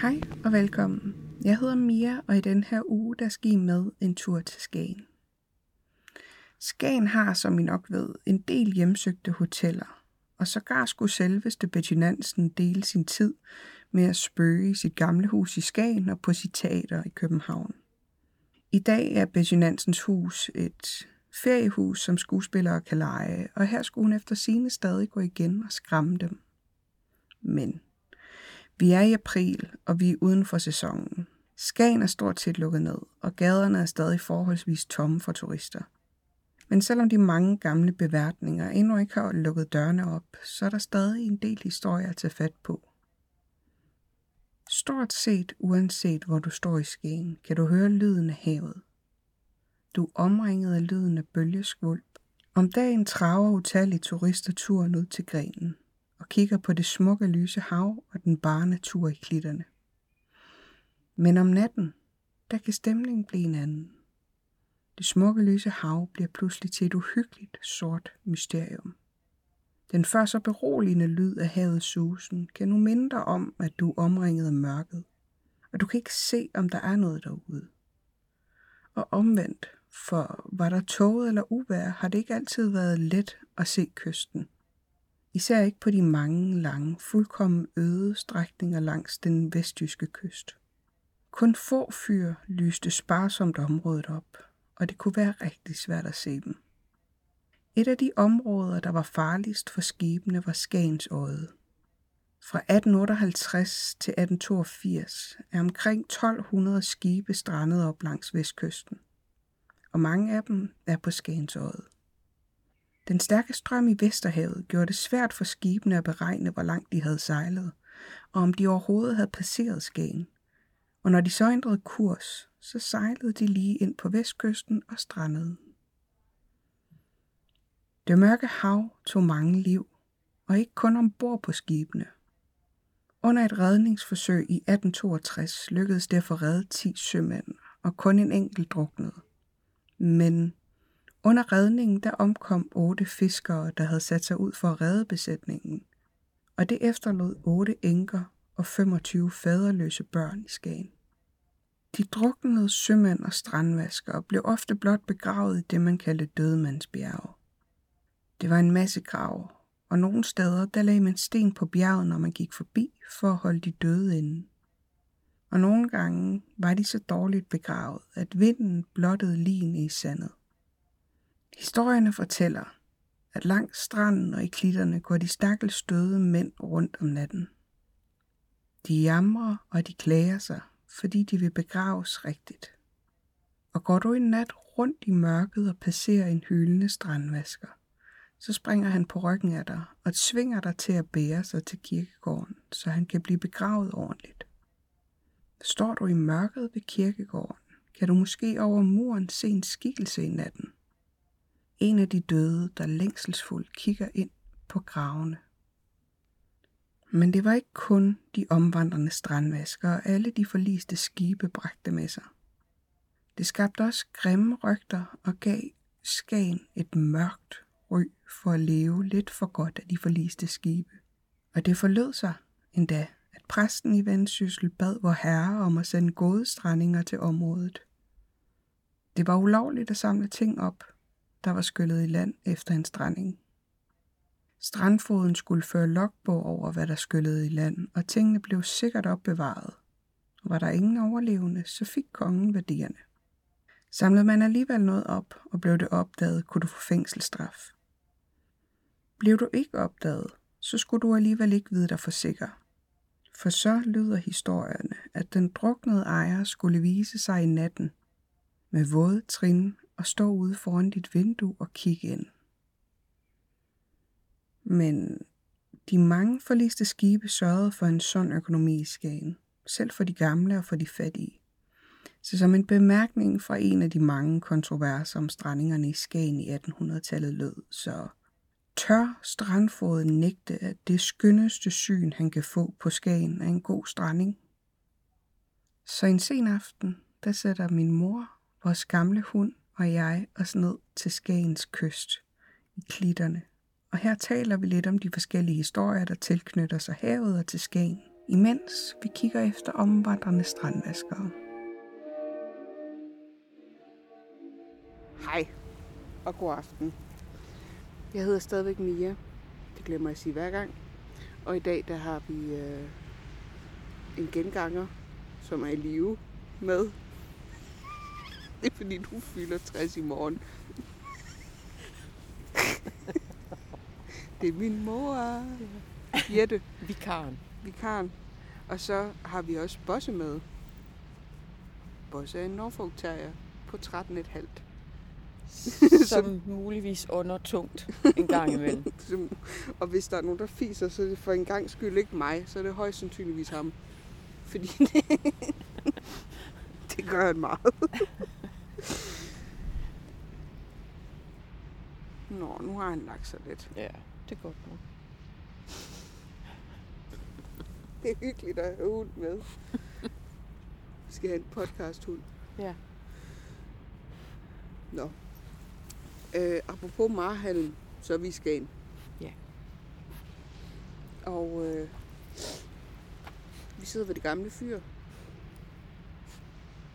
Hej og velkommen. Jeg hedder Mia, og i den her uge, der skal I med en tur til Skagen. Skagen har, som I nok ved, en del hjemsøgte hoteller, og sågar skulle selveste Betty Nansen dele sin tid med at spøge i sit gamle hus i Skagen og på sit teater i København. I dag er Betty Nansens hus et feriehus, som skuespillere kan lege, og her skulle hun efter sine stadig gå igen og skræmme dem. Men vi er i april, og vi er uden for sæsonen. Skagen er stort set lukket ned, og gaderne er stadig forholdsvis tomme for turister. Men selvom de mange gamle beværtninger endnu ikke har lukket dørene op, så er der stadig en del historier at tage fat på. Stort set uanset hvor du står i Skagen, kan du høre lyden af havet. Du er omringet af lyden af bølgeskvulp. Om dagen traver utallige turister turen ud til grenen og kigger på det smukke lyse hav og den bare natur i klitterne. Men om natten, der kan stemningen blive en anden. Det smukke lyse hav bliver pludselig til et uhyggeligt sort mysterium. Den før så beroligende lyd af havets susen kan nu minde dig om, at du er omringet af mørket, og du kan ikke se, om der er noget derude. Og omvendt, for var der tåget eller uvær, har det ikke altid været let at se kysten. Især ikke på de mange lange, fuldkommen øde strækninger langs den vestjyske kyst. Kun få fyr lyste sparsomt området op, og det kunne være rigtig svært at se dem. Et af de områder, der var farligst for skibene, var Skagens Fra 1858 til 1882 er omkring 1200 skibe strandet op langs vestkysten, og mange af dem er på Skagens den stærke strøm i Vesterhavet gjorde det svært for skibene at beregne, hvor langt de havde sejlet, og om de overhovedet havde passeret Skagen. Og når de så ændrede kurs, så sejlede de lige ind på vestkysten og strandede. Det mørke hav tog mange liv, og ikke kun ombord på skibene. Under et redningsforsøg i 1862 lykkedes det at få reddet 10 sømænd, og kun en enkelt druknede. Men under redningen der omkom otte fiskere, der havde sat sig ud for at redde besætningen, og det efterlod otte enker og 25 faderløse børn i Skagen. De druknede sømænd og strandvaskere blev ofte blot begravet i det, man kaldte dødmandsbjerge. Det var en masse grav, og nogle steder der lagde man sten på bjerget, når man gik forbi, for at holde de døde inde. Og nogle gange var de så dårligt begravet, at vinden blottede ligene i sandet. Historierne fortæller, at langs stranden og i klitterne går de stakkels døde mænd rundt om natten. De jamrer og de klager sig, fordi de vil begraves rigtigt. Og går du en nat rundt i mørket og passerer en hyldende strandvasker, så springer han på ryggen af dig og tvinger dig til at bære sig til kirkegården, så han kan blive begravet ordentligt. Står du i mørket ved kirkegården, kan du måske over muren se en skikkelse i natten. En af de døde, der længselsfuldt kigger ind på gravene. Men det var ikke kun de omvandrende strandvasker og alle de forliste skibe bragte med sig. Det skabte også grimme rygter og gav Skagen et mørkt ry for at leve lidt for godt af de forliste skibe. Og det forlød sig endda, at præsten i Vendsyssel bad vor herre om at sende gode strandinger til området. Det var ulovligt at samle ting op, der var skyllet i land efter en stranding. Strandfoden skulle føre logbog over, hvad der skyllede i land, og tingene blev sikkert opbevaret. Og var der ingen overlevende, så fik kongen værdierne. Samlede man alligevel noget op, og blev det opdaget, kunne du få fængselsstraf. Blev du ikke opdaget, så skulle du alligevel ikke vide dig for sikker. For så lyder historierne, at den druknede ejer skulle vise sig i natten med våde trin og stå ude foran dit vindue og kigge ind. Men De mange forliste skibe sørgede for en sund økonomi i Skagen, selv for de gamle og for de fattige. Så som en bemærkning fra en af de mange kontroverser om strandingerne i Skagen i 1800-tallet lød, så tør strandfoden nægte, at det skønneste syn, han kan få på Skagen, er en god stranding. Så en sen aften, der sætter min mor, vores gamle hund og jeg os ned til Skagens kyst i klitterne. Og her taler vi lidt om de forskellige historier, der tilknytter sig havet og til Skagen, imens vi kigger efter omvandrende strandvaskere. Hej og god aften. Jeg hedder stadigvæk Mia. Det glemmer jeg at sige hver gang. Og i dag der har vi øh, en genganger, som er i live med. Det er fordi du fylder 60 i morgen. det er min mor. Jette, Vikaren. vikaren. Og så har vi også Bosse med. Bosse er en Norfolk Terrier på 13,5. Som muligvis under tungt en gang imellem. Som- Og hvis der er nogen, der fiser, så er det for en gang skyld ikke mig, så er det højst sandsynligvis ham. Fordi det, det gør han meget. Nå, nu har han lagt sig lidt. Ja, det er godt nok. Det er hyggeligt at have hund med. Vi skal have en podcast-hund. Ja. Nå. Øh, apropos Marhallen, så er vi i Skagen. Ja. Og øh, vi sidder ved det gamle fyr.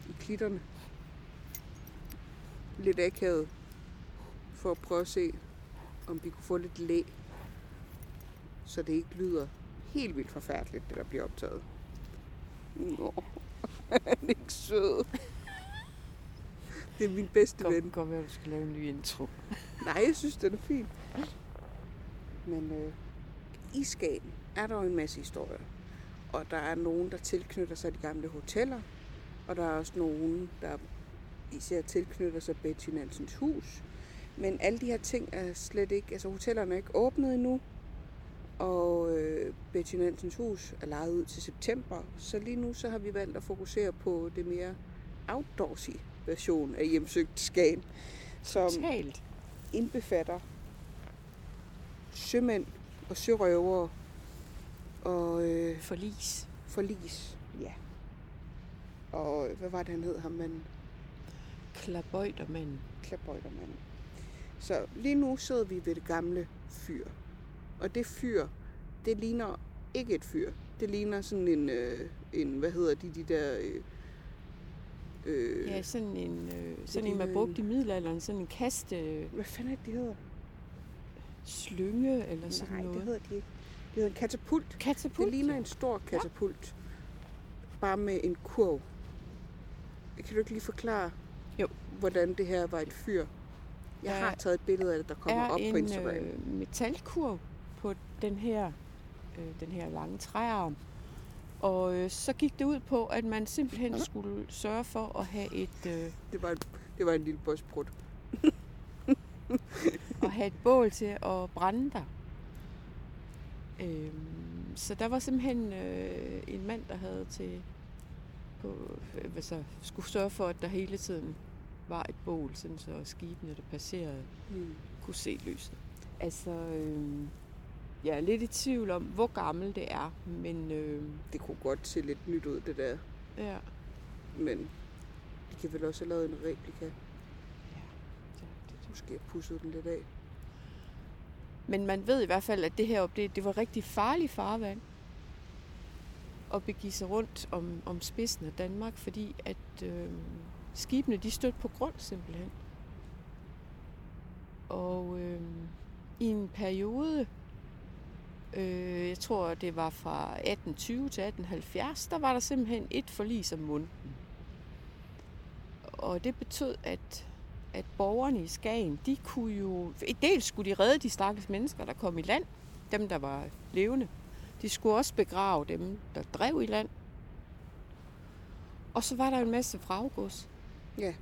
I klitterne. Lidt akavet. For at prøve at se, om vi kunne få lidt læ. Så det ikke lyder helt vildt forfærdeligt, det der bliver optaget. Nå, han er ikke sød. Det er min bedste Godt, ven. godt være, du skal lave en ny intro. Nej, jeg synes, den er fin. Men øh, i Skagen er der jo en masse historier. Og der er nogen, der tilknytter sig de gamle hoteller. Og der er også nogen, der især tilknytter sig Betty Nansens hus. Men alle de her ting er slet ikke... Altså hotellerne er ikke åbnet endnu. Og øh, Betty Nansens hus er lejet ud til september. Så lige nu så har vi valgt at fokusere på det mere outdoorsy version af hjemsøgt Skagen. Som Talt. indbefatter sømænd og sørøvere og øh, Forlis. forlis. Ja. Og øh, hvad var det, han hed ham, man Klabøjtermanden. klapbøjtermanden. Så lige nu sidder vi ved det gamle fyr. Og det fyr, det ligner ikke et fyr. Det ligner sådan en, øh, en hvad hedder de, de der... Øh, øh, Ja, sådan en, øh, sådan en, man brugte i middelalderen. Sådan en kaste Hvad fanden er det, de hedder? slynge eller sådan Nej, noget. det hedder de ikke. Det hedder en katapult. Katapult. Det ligner en stor katapult. Bare med en kurv. Kan du ikke lige forklare, Jo. hvordan det her var et fyr? Jeg har taget et billede af det, der kommer er op på Instagram. øh, metalkurv på den her, øh, den her lange træarm. Og øh, så gik det ud på, at man simpelthen skulle sørge for at have et, øh, Det, var en, det var en lille bosbrud. at have et bål til at brænde der. Øhm, så der var simpelthen øh, en mand, der havde til på, øh, så, skulle sørge for, at der hele tiden var et bål, sådan så skibene, der passerede, Hmm. kunne se lyset. Altså, øh, jeg er lidt i tvivl om, hvor gammel det er, men øh, Det kunne godt se lidt nyt ud, det der. ja, Men de kan vel også have lavet en replika. det, det, Måske have pudset den lidt af. Men man ved i hvert fald, at det her det, det var rigtig farligt farvand at begive sig rundt om, om spidsen af Danmark, fordi at øh, skibene de stødte på grund simpelthen. Og øh, i en periode, øh, jeg tror det var fra 1820 til 1870, der var der simpelthen et forlis om munden. Og det betød, at at borgerne i Skagen, de kunne jo... Dels skulle de redde de stakkels mennesker, der kom i land, dem der var levende. De skulle også begrave dem, der drev i land. Og så var der en masse fraggods. Ja.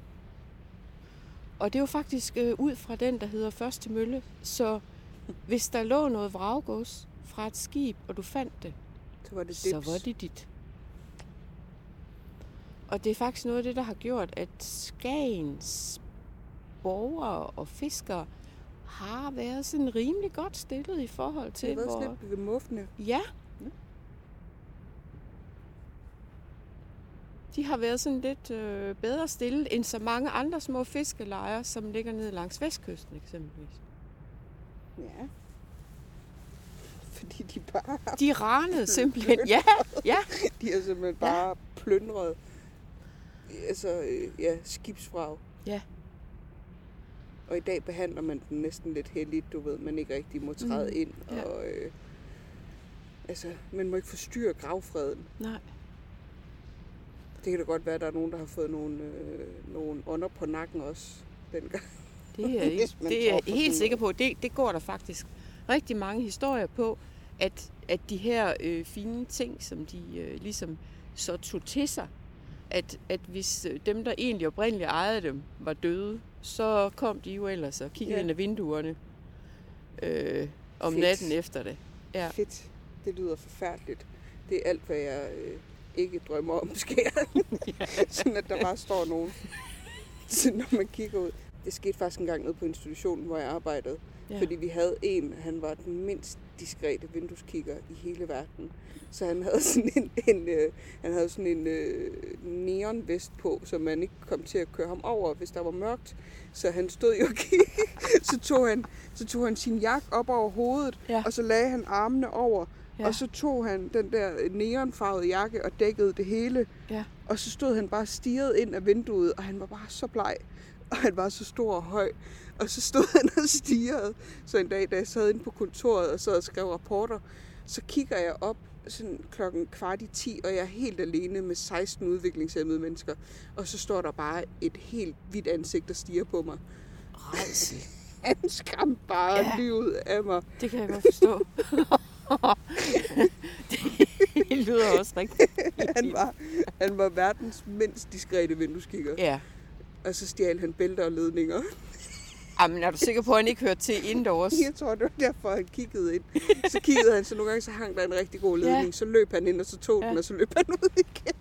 Og det var faktisk øh, ud fra den, der hedder Første Mølle. Så hvis der lå noget vraggods fra et skib, og du fandt det, Så var det så dips. var det dit. Og det er faktisk noget af det, der har gjort, at Skagens borgere og fiskere har været sådan rimelig godt stillet i forhold til, Det har hvor... været lidt ved muffene. Ja. De har været sådan lidt øh, bedre stillet end så mange andre små fiskelejre, som ligger nede langs vestkysten eksempelvis. Ja. Fordi de bare De ranede simpelthen. Ja, ja. de har simpelthen bare plyndret altså, øh, ja, skibsfrag. Ja. Og i dag behandler man den næsten lidt heldigt, du ved, man ikke rigtig må træde Mm, ind. ja. Og, øh, altså, man må ikke forstyrre gravfreden. Nej. Det kan da godt være, at der er nogen, der har fået nogle, øh, nogle ånder på nakken også dengang. Det er, ikke, det er jeg helt sikker på. Det, det går der faktisk rigtig mange historier på, at, at de her øh, fine ting, som de øh, ligesom så tog til sig, at, at hvis øh, dem, der egentlig oprindeligt ejede dem, var døde, så kom de jo ellers og kiggede Ja. ind ad vinduerne øh, om Fedt. natten efter det. Ja. Fedt. Det lyder forfærdeligt. Det er alt, hvad jeg øh, ikke drømmer om sker. Sådan at der bare står nogen, så når man kigger ud. Det skete faktisk en gang nede på institutionen, hvor jeg arbejdede. Ja. Fordi vi havde en, han var den mindst diskrete vindueskigger i hele verden. Så han havde sådan en, en, øh, han havde sådan en øh, neonvest på, så man ikke kom til at køre ham over, hvis der var mørkt. Så han stod jo og. Så tog han, så tog han sin jakke op over hovedet, Ja. og så lagde han armene over. Ja. Og så tog han den der neonfarvede jakke og dækkede det hele. Ja. Og så stod han bare stirret ind af vinduet, og han var bare så bleg. Og han var så stor og høj. Og så stod han og stirrede. Så en dag, da jeg sad inde på kontoret og sad og skrev rapporter, så kigger jeg op sådan klokken kvart i 10, og jeg er helt alene med 16 udviklingshemmede mennesker. Og så står der bare et helt hvidt ansigt, der stiger på mig. Rejsel. Han skræmte bare ja. livet af mig. Det kan jeg godt forstå. det lyder også rigtigt. Han var, han var verdens mindst diskrete vindueskigger. Ja. Og så stjal han bælter og ledninger. Jamen, er du sikker på, at han ikke hører til indendørs? Jeg tror, det var derfor, han kiggede ind. Så kiggede han, så nogle gange så hang der en rigtig god Ja. ledning. Så løb han ind, og så tog Ja. den, og så løb han ud igen.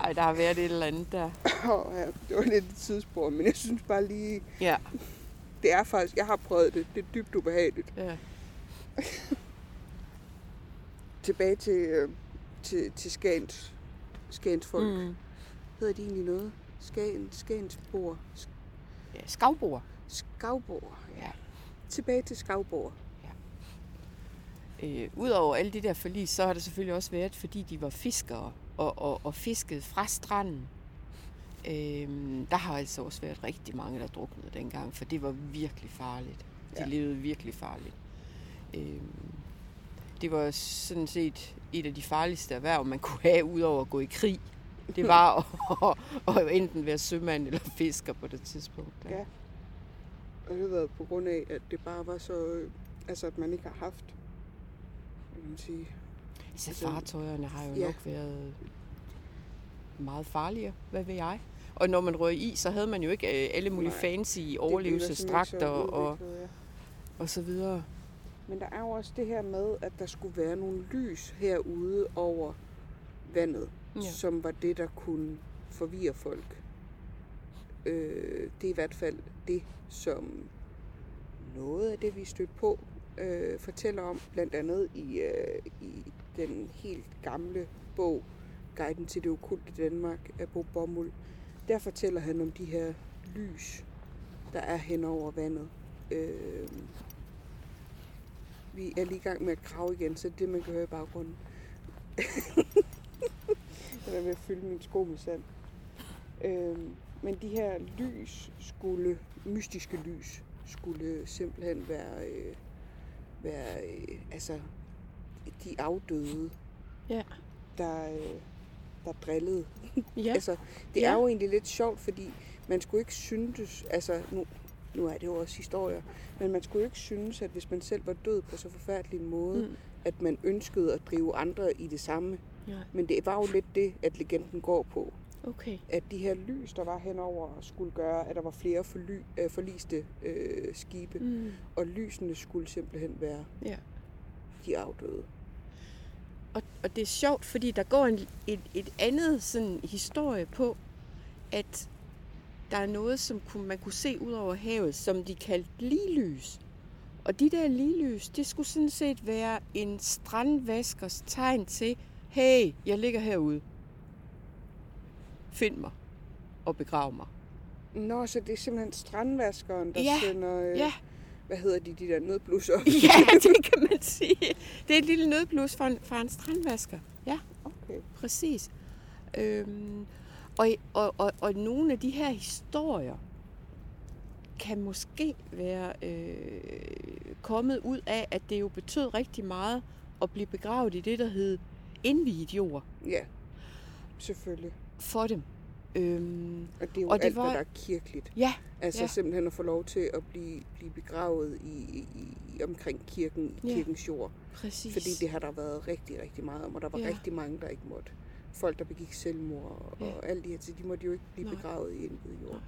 Ej, der har været et eller andet der. Oh, ja, det var lidt et tidsspor, men jeg synes bare lige, Ja. det er faktisk, jeg har prøvet det. Det er dybt ubehageligt. ja. Tilbage til, øh, til, til Skans, Skans folk. Mm. Hedder de egentlig noget? Skagen, Skagensborg. ja skavbord. Skavborg. Ja. Tilbage til Skavborg. Øh, Udover alle de der forlis, så har det selvfølgelig også været, fordi de var fiskere og, og, og fiskede fra stranden. Øhm, der har altså også været rigtig mange, der druknede dengang, for det var virkelig farligt. De Ja. ja. levede virkelig farligt. Øhm, det var sådan set et af de farligste erhverv, man kunne have, udover at gå i krig. Det var at, at, enten være sømand eller fisker på det tidspunkt. Ja. Og det været på grund af, at det bare var så... øh, Altså, at man ikke har haft... Kan man sige? Så Altså, fartøjerne har jo ja. ja. nok været meget farligere, hvad ved jeg. Og når man røg i, så havde man jo ikke øh, alle mulige Nej, fancy overlevelsesdragter og, ja. og så videre. Men der er jo også det her med, at der skulle være nogle lys herude over vandet, ja. Som var det, der kunne forvirre folk. Øh, det er i hvert fald det, som noget af det, vi stødte på, øh, fortæller om, blandt andet i, øh, i den helt gamle bog, Guiden til det okulte Danmark af Bo Bommel. Der fortæller han om de her lys, der er hen over vandet. Øh, vi er lige i gang med at grave igen, så det det, man kan høre i baggrunden. jeg er ved at fylde min sko med sand. Øhm, men de her lys skulle, mystiske lys, skulle simpelthen være, øh, være øh, altså, de afdøde, Ja. der, øh, der drillede. Ja. Altså, det Ja. er jo egentlig lidt sjovt, fordi man skulle ikke synes, altså nu, nu er det jo også historier, men man skulle ikke synes, at hvis man selv var død på så forfærdelig en måde, mm. At man ønskede at drive andre i det samme. Ja. Men det var jo lidt det, at legenden går på. Okay. at de her lys, der var henover, skulle gøre, at der var flere forly, øh, forliste øh, skibe. Mm. og lysene skulle simpelthen være Ja. de afdøde. Og, og det er sjovt, fordi der går en, et, et andet sådan historie på, at der er noget, som kunne, man kunne se ud over havet, som de kaldte liglys. Og de der liglys, det skulle sådan set være en strandvaskers tegn til, hey, jeg ligger herude. Find mig og begrav mig. Nå, så det er simpelthen strandvaskeren, der Ja, sender, øh, Ja, hvad hedder de, de der nødblusser? ja, det kan man sige. Det er et lille nødblus fra en, fra en strandvasker. Ja. Okay. Præcis. Øhm, og, og, og, og nogle af de her historier kan måske være øh, kommet ud af, at det jo betød rigtig meget at blive begravet i det, der hed indviet jord Ja, selvfølgelig. for dem. Øhm, Og det er jo Og det alt, var- hvad der er kirkeligt. ja, Altså Ja. simpelthen at få lov til at blive, blive begravet i, i, omkring kirken, Ja. kirkens jord. præcis. Fordi det har der været rigtig, rigtig meget om, og der var ja. rigtig mange, der ikke måtte. Folk, der begik selvmord og, Ja. ja. og alle de her ting, de måtte jo ikke blive Nej. begravet i indvidet jord. Nej.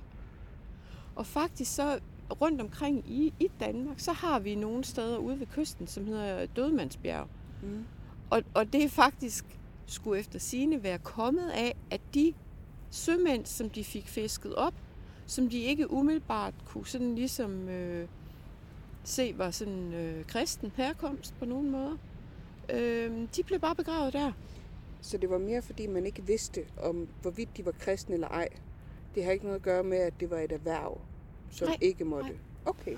Og faktisk så rundt omkring i, i Danmark, så har vi nogle steder ude ved kysten, som hedder Dødmandsbjerg. Mm. Og, og det er faktisk skulle efter sine være kommet af, at de sømænd, som de fik fisket op, som de ikke umiddelbart kunne sådan ligesom øh, se var sådan øh, kristen herkomst på nogen måde, øh, de blev bare begravet der. Så det var mere, fordi man ikke vidste, om hvorvidt de var kristne eller ej. Det har ikke noget at gøre med, at det var et erhverv, som Nej, ikke måtte. nej. Okay,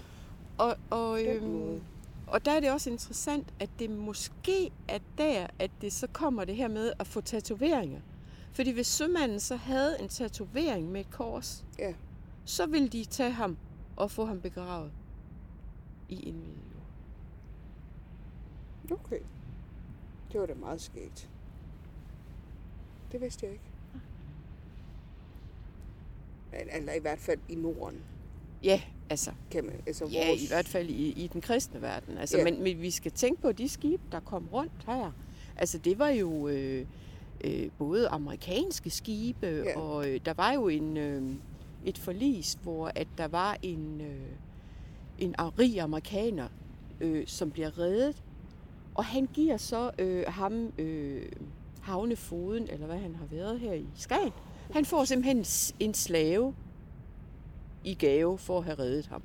Og, og, øhm, og der er det også interessant, at det måske er der, at det så kommer det her med at få tatoveringer. Fordi hvis sømanden så havde en tatovering med et kors, Ja. så ville de tage ham og få ham begravet i en video. Okay. Det var da meget skægt. Det vidste jeg ikke. Eller- i hvert fald i Norden, Ja, altså, kan man. Altså ja, vores... i hvert fald i, i den kristne verden. Altså, Ja. men, men vi skal tænke på de skibe, der kom rundt her. Altså, det var jo øh, øh, både amerikanske skibe, Ja. og øh, der var jo en, øh, et forlis, hvor at der var en, øh, en rig amerikaner, øh, som bliver reddet. Og han giver så øh, ham øh, havnefoden, eller hvad han har været her i Skagen. Han får simpelthen en slave i gave for at have reddet ham.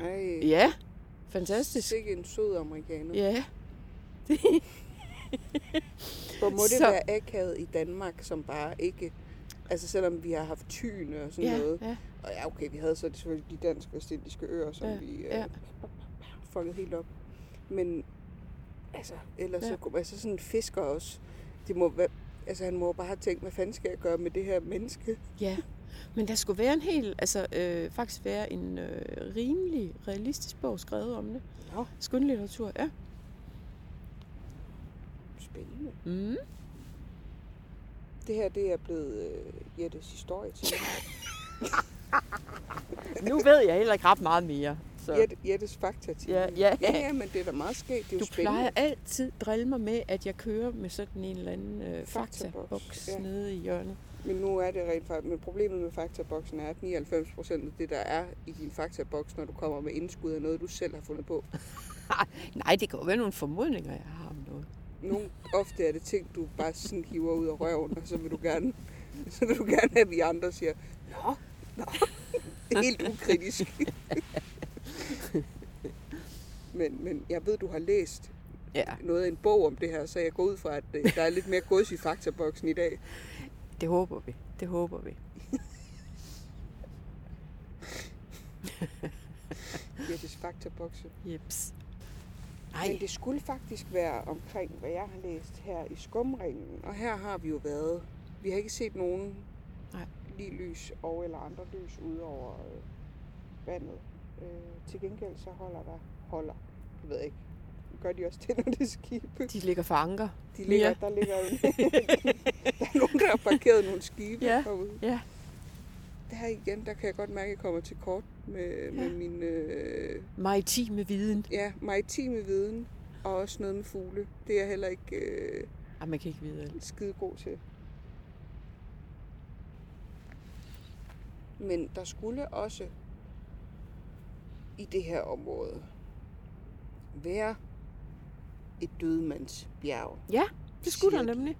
Ej, Ja, fantastisk. Sikke en sød amerikaner. Ja, Hvor må det Så- være akavet i Danmark, som bare ikke... Altså selvom vi har haft tyne og sådan ja, noget. ja. Og ja, okay, vi havde så selvfølgelig de dansk vestindiske øer, som Ja, vi øh, ja. fuckede helt op. Men altså, ellers Ja. så, altså sådan fisker også. Det må være, altså han må bare have tænkt, hvad fanden skal jeg gøre med det her menneske? ja. Men der skulle være en helt, altså øh, faktisk være en øh, rimelig realistisk bog skrevet om det. Nå, Skønlitteratur, ja. spændende. Mm. Det her, det er blevet øh, Jettes historie til. Nu ved jeg heller ikke ret meget mere. Så. Jette, Jettes fakta til. Ja, ja. ja, ja, men det er da meget skægt. Det er jo Du spændende. plejer altid drille mig med, at jeg kører med sådan en eller anden øh, Faktaboks, faktaboks ja. nede i hjørnet. Men nu er det rent faktisk, men problemet med faktaboksen er, at 99 procent af det, der er i din faktaboks, når du kommer med indskud af noget, du selv har fundet på. Nej, det kan jo være nogle formodninger, jeg har om noget. Nogle, ofte er det ting, du bare sådan hiver ud af røven, og så vil du gerne, så vil du gerne have, at vi andre siger, Nå, nå, helt ukritisk. men, men jeg ved, du har læst Ja, noget af en bog om det her, så jeg går ud fra, at øh, der er lidt mere gods i faktaboksen i dag. det håber vi. Det håber vi. Jettes faktabokse. Jeps. Nej, Men det skulle faktisk være omkring, hvad jeg har læst her i skumringen. Og her har vi jo været. Vi har ikke set nogen Nej. lige lys og eller andre lys ud over øh, vandet. Øh, til gengæld så holder der holder. Jeg ved ikke. Gør de også til, når det er skibe? de ligger for anker. De ligger, Ja. Der ligger jo der er nogen, der har parkeret nogle skibe Ja. herude. Ja. Der igen, der kan jeg godt mærke, at jeg kommer til kort med, med Ja. min øh, Maritime viden. ja, maritime viden. Og også noget med fugle. Det er jeg heller ikke øh, Ej, man kan ikke vide alt. skide god til. Men der skulle også i det her område være et dødmandsbjerg. Ja, det skulle der nemlig.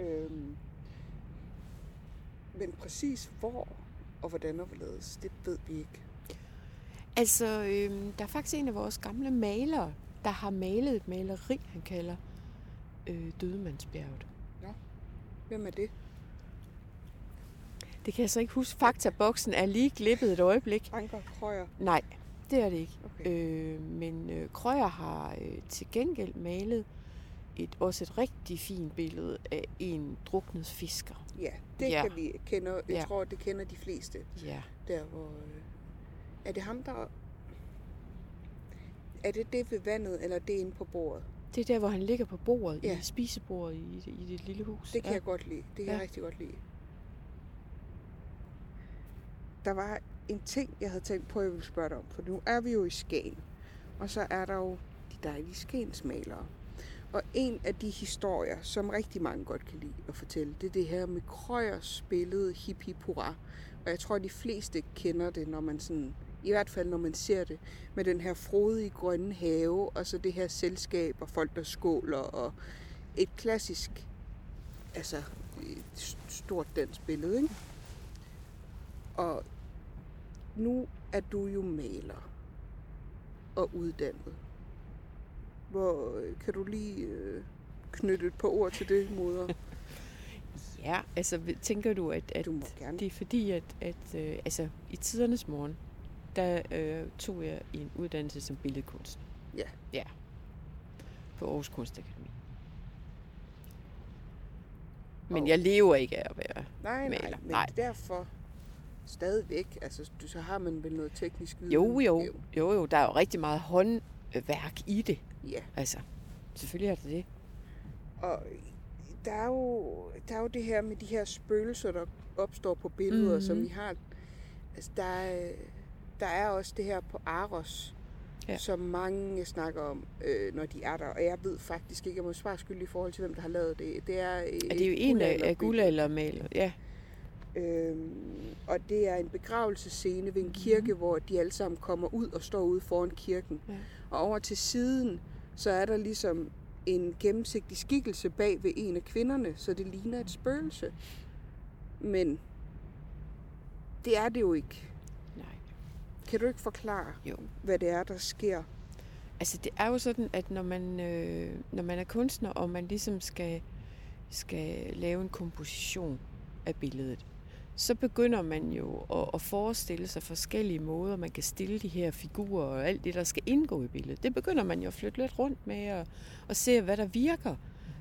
Øhm, men præcis hvor og hvordan og hvorledes, det ved vi ikke. Altså, øhm, der er faktisk en af vores gamle malere, der har malet et maleri, han kalder øh, Dødemandsbjerget. Hvem er det? Det kan jeg så ikke huske. Faktaboksen er lige glippet et øjeblik. Anker Krøyer. Nej, det er det ikke. Okay. Øh, men øh, Krøyer har øh, til gengæld malet et, også et rigtig fint billede af en druknet fisker. Ja, det Ja. kan vi kende. Jeg Ja. tror, det kender de fleste. Ja. Der hvor... Øh, er det ham, der... Er det det ved vandet, eller er det inde på bordet? Det er der, hvor han ligger på bordet, Ja. i spisebordet i, i det lille hus. Det kan ja. jeg godt lide. Det kan Ja. jeg rigtig godt lide. Der var en ting, jeg havde tænkt på, at jeg ville spørge dig om. For nu er vi jo i Skagen. Og så er der jo de dejlige skensmalere. Og en af de historier, som rigtig mange godt kan lide at fortælle, det er det her med Krøyers billede Hip Hip Hurra. Og jeg tror, de fleste kender det, når man sådan, i hvert fald når man ser det, med den her frodige grønne have, og så det her selskab og folk, der skåler, og et klassisk, altså et stort dansk billede, ikke? Og nu er du jo maler og uddannet. Hvor øh, kan du lige øh, knytte et par ord til det, moder? Ja, altså tænker du, at, at Du må gerne. det er fordi, at, at øh, altså, i tidernes morgen, der øh, tog jeg en uddannelse som billedkunstner. Ja. Ja. På Aarhus Kunstakademi. Men Og- jeg lever ikke af at være Nej, nej, maler. men Nej. derfor stadigvæk, altså du, så har man vel noget teknisk viden. Jo, jo, jo, jo, der er jo rigtig meget håndværk i det. Ja, Altså, selvfølgelig er det det. og der er, jo, der er jo det her med de her spøgelser, der opstår på billeder, Mhm. mm-hmm. som vi har. Altså, der, er, der er også det her på Aros, Ja. som mange snakker om, øh, når de er der. Og jeg ved faktisk ikke, jeg må svare skyld i forhold til, hvem der har lavet det. Det er, Er det er jo en af, guldaldermaler. Ja, Øhm, og det er en begravelsescene ved en kirke, hvor de alle sammen kommer ud og står ude foran kirken. Ja. Og over til siden, så er der ligesom en gennemsigtig skikkelse bag ved en af kvinderne, så det ligner et spøgelse. Men det er det jo ikke. nej. Kan du ikke forklare, Jo. hvad det er, der sker? Altså det er jo sådan, at når man, øh, når man er kunstner, og man ligesom skal, skal lave en komposition af billedet, så begynder man jo at, at forestille sig forskellige måder, man kan stille de her figurer og alt det, der skal indgå i billedet. Det begynder man jo at flytte lidt rundt med og, og se, hvad der virker.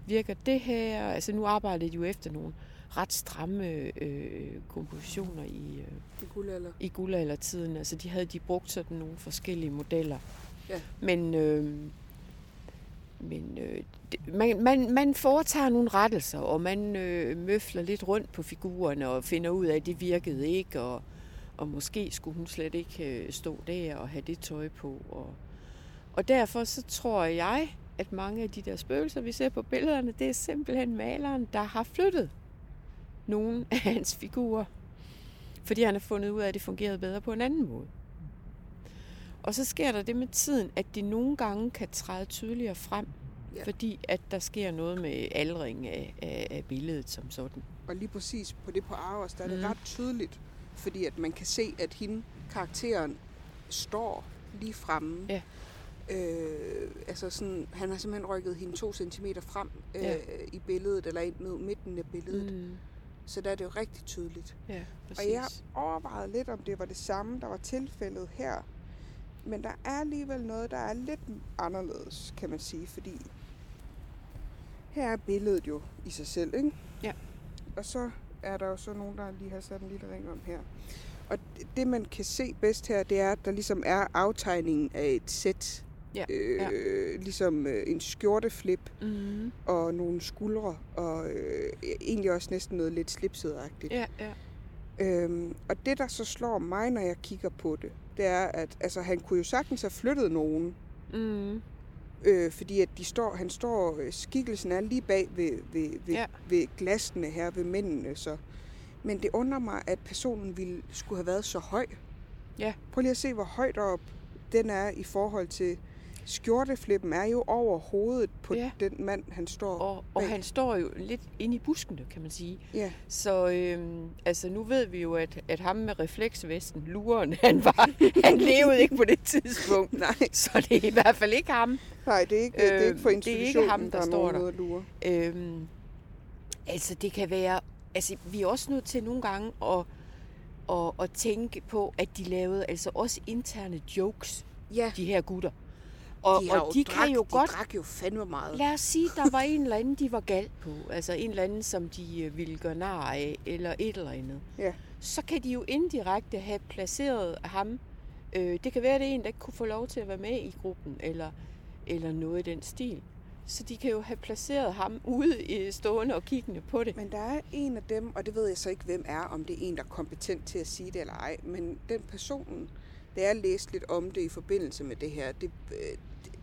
Virker det her? Altså nu arbejder de jo efter nogle ret stramme øh, kompositioner i, øh, Det guldalder. i guldaldertiden. Altså de havde de brugt sådan nogle forskellige modeller. Ja. Men, øh, men øh, det, man, man, man foretager nogle rettelser, og man øh, møfler lidt rundt på figurerne og finder ud af, at det virkede ikke, og, og måske skulle hun slet ikke øh, stå der og have det tøj på. Og, og derfor så tror jeg, at mange af de der spøgelser, vi ser på billederne, det er simpelthen maleren, der har flyttet nogle af hans figurer. Fordi han har fundet ud af, at det fungerede bedre på en anden måde. Og så sker der det med tiden, at det nogle gange kan træde tydeligere frem, Ja. fordi at der sker noget med aldring af, af, af billedet som sådan. Og lige præcis på det på Aros, der er det Mm. ret tydeligt, fordi at man kan se, at hende, karakteren, står lige fremme. Ja. Øh, altså sådan, han har simpelthen rykket hende to centimeter frem øh, Ja. i billedet, eller ind ned midten af billedet. Mm, Så der er det jo rigtig tydeligt. ja, præcis. Og jeg overvejede lidt, om det var det samme, der var tilfældet her. Men der er alligevel noget, der er lidt anderledes, kan man sige, fordi her er billedet jo i sig selv, ikke? Ja. Og så er der jo så nogen, der lige har sat en lille ring om her. Og det- man kan se bedst her, det er, at der ligesom er aftegningen af et sæt. Ja, Øh, ja. Ligesom øh, en skjorteflip Mm, og nogle skuldre, og øh, egentlig også næsten noget lidt slipset-agtigt. ja, ja. Øhm, og det, der så slår mig, når jeg kigger på det, det er, at altså, han kunne jo sagtens have flyttet nogen, Mm, øh, fordi at de står, han står, øh, skikkelsen er lige bag ved, ved, ved, Ja. ja. ved glasene her, ved mændene, så. Men det undrer mig, at personen ville skulle have været så høj. Ja. Prøv lige at se, hvor højt op den er i forhold til... Skjorteflippen er jo over hovedet på Ja. den mand, han står Og, og bag. han står jo lidt inde i buskene, kan man sige. Ja, Så øhm, altså, nu ved vi jo, at, at ham med refleksvesten, luren, han, var, han levede ikke på det tidspunkt. nej, Så det er i hvert fald ikke ham. nej det, er ikke, det er ikke for Øh, det er ikke institutionen, ham, der er står der. lure. Øhm, altså, det kan være... Altså, vi er også nødt til nogle gange at, at, at tænke på, at de lavede altså også interne jokes, Ja, de her gutter. Og de, og de drak, kan jo de godt drak jo fandme meget. Lad os sige, der var en eller anden, de var gal på. Altså en eller anden, som de øh, ville gøre nar af, eller et eller andet. Ja. Så kan de jo indirekte have placeret ham. Øh, det kan være, at det er en, der ikke kunne få lov til at være med i gruppen, eller, eller noget i den stil. Så de kan jo have placeret ham ude i stående og kiggende på det. Men der er en af dem, og det ved jeg så ikke, hvem er, om det er en, der er kompetent til at sige det eller ej, men den personen, da jeg læste lidt om det i forbindelse med det her, det, øh,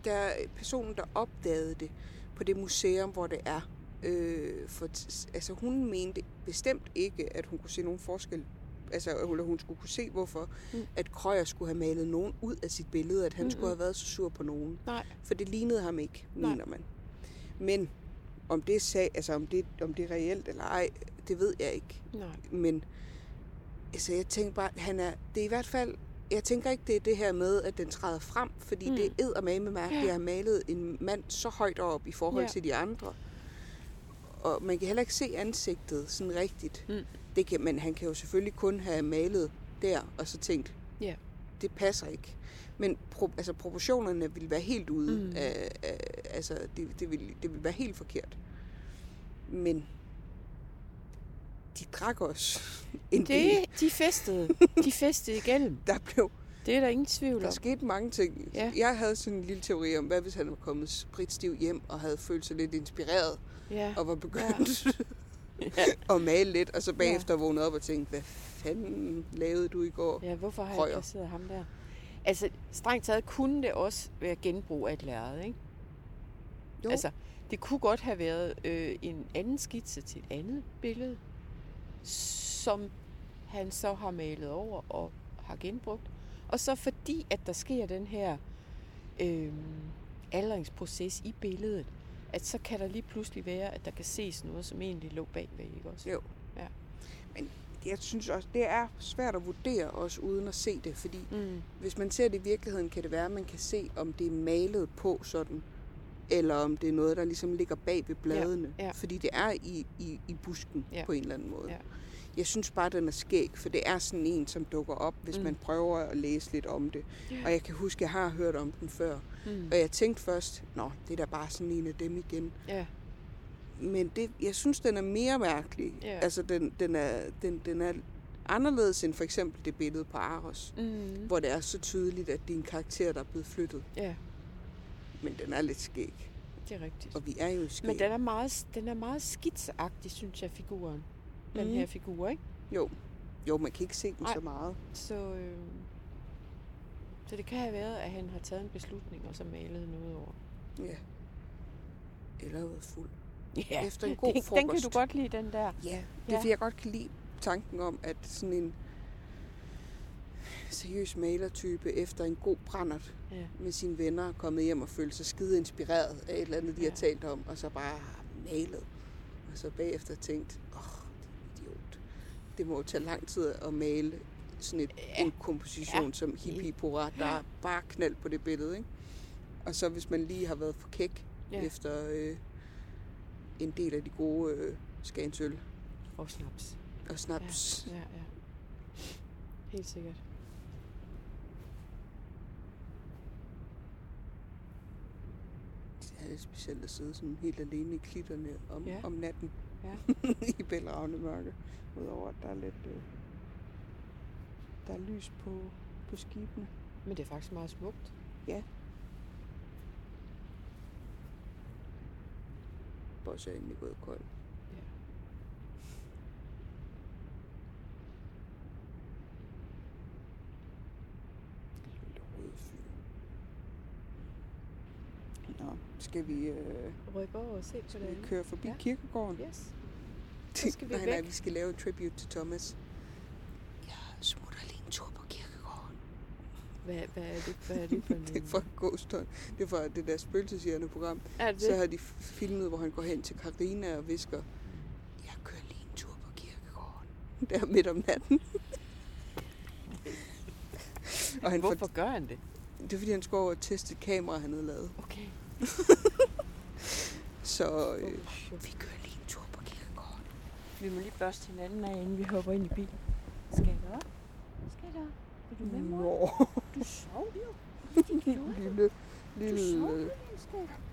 der er personen, der opdagede det på det museum, hvor det er. Øh, for, altså hun mente bestemt ikke, at hun kunne se nogen forskel altså, eller hun skulle kunne se, hvorfor Mm. at Krøyer skulle have malet nogen ud af sit billede, at han mm skulle have været så sur på nogen. Nej. For det lignede ham ikke, Nej. mener man. Men om det, sag, altså om, det, om det er reelt eller ej, det ved jeg ikke. Nej. Men altså, jeg tænker bare, han er, det er i hvert fald, jeg tænker ikke, det er det her med, at den træder frem, fordi Mm. det er eddermame mærkeligt Ja. at have malet en mand så højt op i forhold Ja. til de andre. Og man kan heller ikke se ansigtet sådan rigtigt. Mm. Det kan, men han kan jo selvfølgelig kun have malet der, og så tænkt, Ja. det passer ikke. Men pro, altså, proportionerne vil være helt ude. Mm. Af, af, altså, det, det, vil, det vil være helt forkert. Men de drak også en del. Det, de festede. De festede igennem. Der blev Det er der ingen tvivl der om. skete mange ting. Ja. Jeg havde sådan en lille teori om, hvad hvis han var kommet spritstiv hjem og havde følt sig lidt inspireret Ja. og var begyndt ja. at male lidt, og så bagefter vågnede op og tænkte, hvad fanden lavede du i går? Ja, hvorfor har jeg Krøyer. placeret ham der? Altså, strengt taget kunne det også være genbrug af et lærred, ikke? Jo. Altså, det kunne godt have været øh, en anden skitse til et andet billede, som han så har malet over og har genbrugt. Og så fordi, at der sker den her øh, aldringsproces i billedet, at så kan der lige pludselig være, at der kan ses noget, som egentlig lå bagved, ikke også? Jo. Ja. Men jeg synes også, det er svært at vurdere også uden at se det, fordi Mm. hvis man ser det i virkeligheden, kan det være, at man kan se, om det er malet på sådan, eller om det er noget, der ligesom ligger bag ved bladene. ja. Fordi det er i, i, i busken Ja. på en eller anden måde. Ja. Jeg synes bare, den er skæg, for det er sådan en, som dukker op, hvis Mm. man prøver at læse lidt om det. Og jeg kan huske, jeg har hørt om den før. Mm. Og jeg tænkte først, nå, det er da bare sådan en af dem igen. Ja. Men det, jeg synes, den er mere mærkelig. Ja. Altså, den, den, er, den, den er anderledes end for eksempel det billede på Aros, Mm. hvor det er så tydeligt, at det er en karakter, der er blevet flyttet. Ja, Men den er lidt skæg. det er rigtigt. Og vi er jo skæg. Men den er meget, den er meget skitseagtig, synes jeg, figuren. Den Mhm. her figur, ikke? Jo. jo, man kan ikke se den Nej. så meget. Så, øh, så det kan have været, at han har taget en beslutning og så malet noget over. Ja. Eller været fuld. Ja, Efter en god den, frokost. den kan du godt lide, den der. Ja, det er Ja. fordi, jeg godt kan lide tanken om, at sådan en seriøs malertype efter en god brændert Ja. med sine venner er kommet hjem og følt sig skide inspireret af et eller andet, de Ja. har talt om, og så bare malet. Og så bagefter tænkt, åh, oh, det er idiot. Det må jo tage lang tid at male sådan et, Ja. en komposition Ja. som hippie pora, der er bare knald på det billede, ikke? Og så hvis man lige har været for kæk Ja. ja. efter øh, en del af de gode øh, skagensøl Og snaps. og snaps. Ja, ja, ja. Helt sikkert. Det er lidt specielt at sidde sådan helt alene i klitterne om, Ja. ja. om natten Ja. i bælragende mørke. Udover at der er lidt... Øh, der er lys på, på skibene. Men det er faktisk meget smukt. Boss er egentlig gået kold. Ja. Lille rød fyr. Nå, skal vi, øh, Rykke over og se på det vi køre forbi Ja. kirkegården? Yes. Så skal vi nej, væk. nej, vi skal lave et tribute til Thomas. Jeg smutter lige en tur på kirkegården. Hvad, hvad, er det, hvad er det for en... Det er fra Ghost. Det er fra det der spøgelsesjærende program. Er det Så har de filmet, hvor han går hen til Karina og visker, jeg kører lige en tur på kirkegården. Der midt om natten. og han Hvorfor gør han det? det er fordi, han skulle over og teste et kamera, han havde lavet. Okay. Så øh, vi kører lige en tur på kirkegården. Vi må lige børste hinanden af, inden vi hopper ind i bilen. Skal jeg op? Skal jeg? Vil du med, mor? Du sov jo. lille, lille... sov, øh,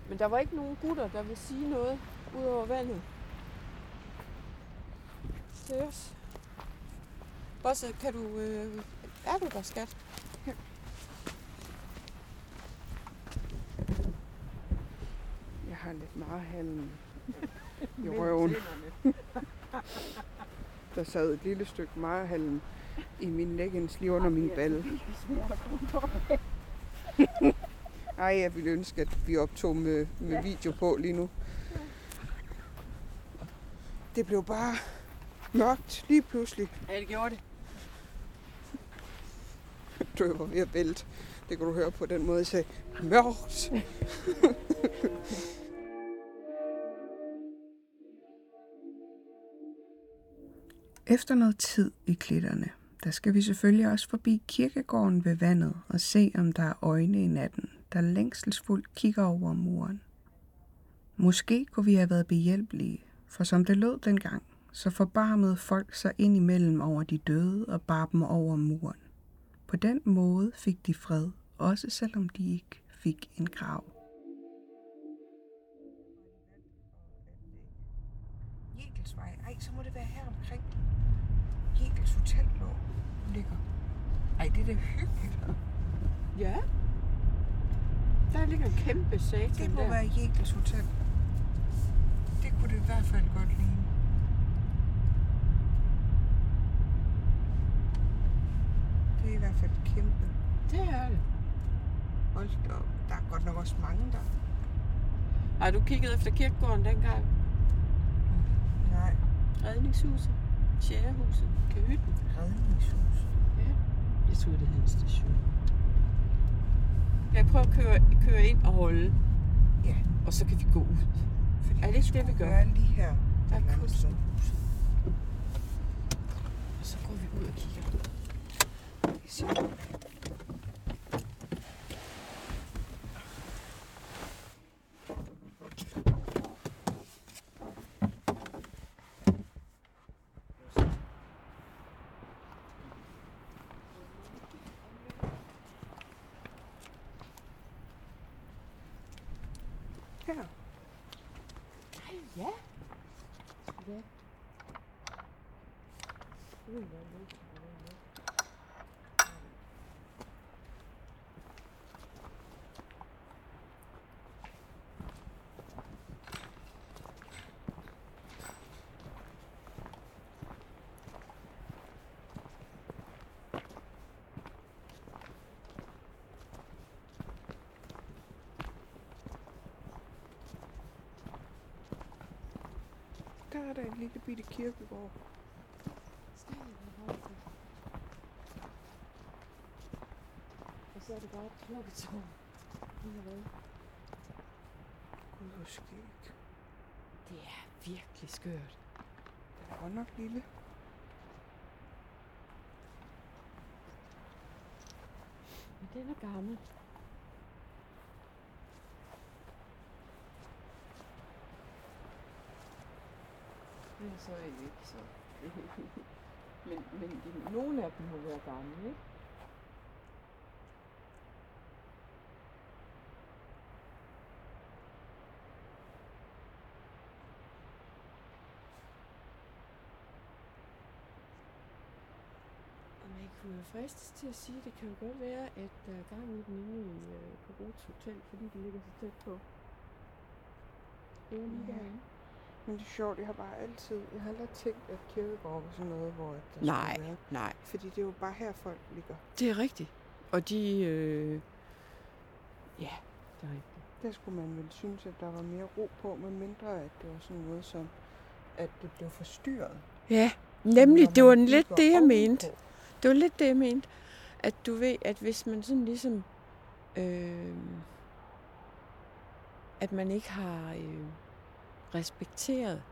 Men der var ikke nogen gutter, der vil sige noget ud over vandet. Seriøst. Bosse, kan du... Øh, er du der, skat? Har lidt marhalm i røven. Der sad et lille stykke marhalm i min leggings lige under min balle. Ej, jeg ville ønske, at vi optog med, med video på lige nu. Det blev bare mørkt lige pludselig. Ja, det gjorde det. Du var ved at vælte. Det kan du høre på den måde, jeg sagde, mørkt. Efter noget tid i klitterne, der skal vi selvfølgelig også forbi kirkegården ved vandet og se, om der er øjne i natten, der længselsfuldt kigger over muren. Måske kunne vi have været behjælpelige, for som det lød dengang, så forbarmede folk sig ind imellem over de døde og bar dem over muren. På den måde fik de fred, også selvom de ikke fik en grav. Jekels Hotel lå ligger. Ej, det er da hyggeligt. Ja. Der ligger en kæmpe satan Det må der. være Jekels Hotel. Det kunne det i hvert fald godt ligne. Det er i hvert fald kæmpe. Det er det. Hold da op. Der er godt nok også mange der. Har du kigget efter kirkegården dengang? Nej, Redningshuset, Tjærehuset, Kahytten. redningshus. Jeg tror, det hedder station. Jeg prøver at køre, køre ind og holde. Ja. Og så kan vi gå ud. Fordi Er det ikke det, vi gør? være lige her. Der er kunstnerhuset. Og så går vi ud og kigger. Vi ser. Her. Ja. Ja. Der er der en lille bitte kirkegård. Og så er det bare et klokketårn. Gud, hvor skægt. Det er virkelig skørt. Den er godt nok lille. Men den er gammel. Er så ikke så. men, men de, nogle af dem må være gamle, ikke? Og man kunne fristes til at sige, at det kan jo godt være, at der er gang i den inde i, øh, på Rots Hotel, fordi det ligger så tæt på. Det er lige derinde. Men det er sjovt, jeg har bare altid, jeg har aldrig tænkt, at kirkegård var sådan noget, hvor der Nej, være. nej. Fordi det er jo bare her, folk ligger. Det er rigtigt. Og de... Øh... Ja, det er rigtigt. Der skulle man vel synes, at der var mere ro på, med mindre at det var sådan noget som at det blev forstyrret. Ja, nemlig, det var lidt det, jeg mente. Det var lidt det, jeg mente. At du ved, at hvis man sådan ligesom... Øh, at man ikke har øh, respekteret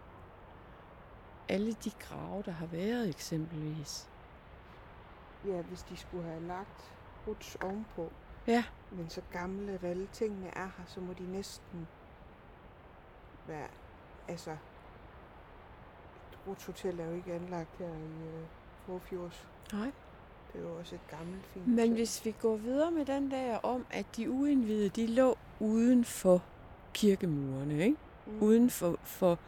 alle de grave, der har været eksempelvis. Ja, hvis de skulle have lagt ruts ovenpå. Ja. Men så gamle, at alle tingene er her, så må de næsten være, altså, et Ruts Hotel er jo ikke anlagt her i øh, Forfjords. Nej. Det er jo også et gammelt, fint Men hotel. hvis vi går videre med den der om, at de uindvidede, de lå uden for kirkemurene, ikke? Mm. Uden for, for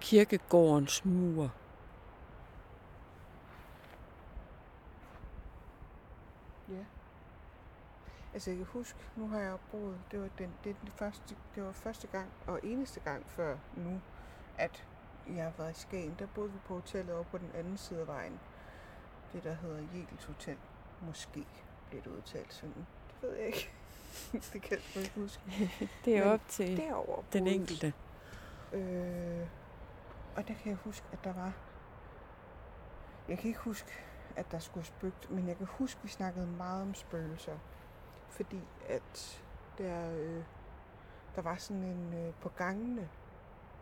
kirkegårdens mur. Ja. Altså jeg kan huske, nu har jeg boet, det var den, det, den første, det var første gang og eneste gang før nu, at jeg har været i Skagen. Der boede vi på hotellet over på den anden side af vejen. Det der hedder Jegels Hotel. Måske bliver det udtalt sådan. Det ved jeg ikke. det kan jeg ikke huske. Det er Men op til Derovre den enkelte. Øh, og der kan jeg huske, at der var... Jeg kan ikke huske, at der skulle spøgt, men jeg kan huske, at vi snakkede meget om spøgelser. Fordi at der, øh, der var sådan en øh, på gangene,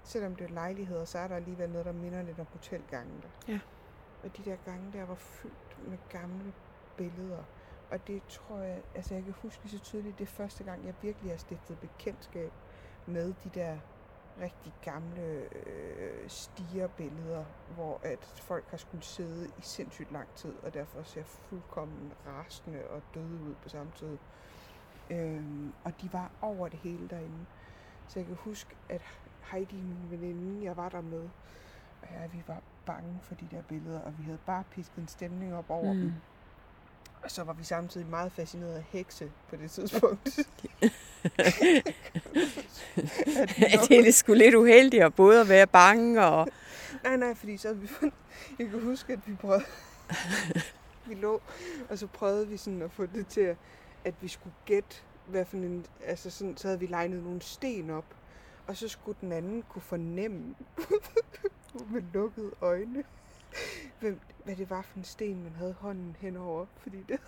selvom det er lejligheder, så er der alligevel noget, der minder lidt om hotelgangene. Ja. Og de der gange der var fyldt med gamle billeder. Og det tror jeg, altså jeg kan huske så tydeligt, det er første gang, jeg virkelig har stiftet bekendtskab med de der rigtig gamle øh, stigerbilleder, hvor at folk har skulle sidde i sindssygt lang tid, og derfor ser fuldkommen rasende og døde ud på samme tid. Øhm, og de var over det hele derinde. Så jeg kan huske, at Heidi, min veninde, jeg var der med, og ja, vi var bange for de der billeder, og vi havde bare pisket en stemning op over mm. dem. Og så var vi samtidig meget fascineret af hekse på det tidspunkt. At At det er sgu lidt uheldigt at både at være bange og... Nej, nej, fordi så vi fundet... Jeg kan huske, at vi prøvede... vi lå, og så prøvede vi sådan at få det til, at, at vi skulle gætte, hvad for en... Altså sådan, så havde vi legnet nogle sten op, og så skulle den anden kunne fornemme med lukkede øjne, hvem, hvad det var for en sten, man havde hånden henover, fordi det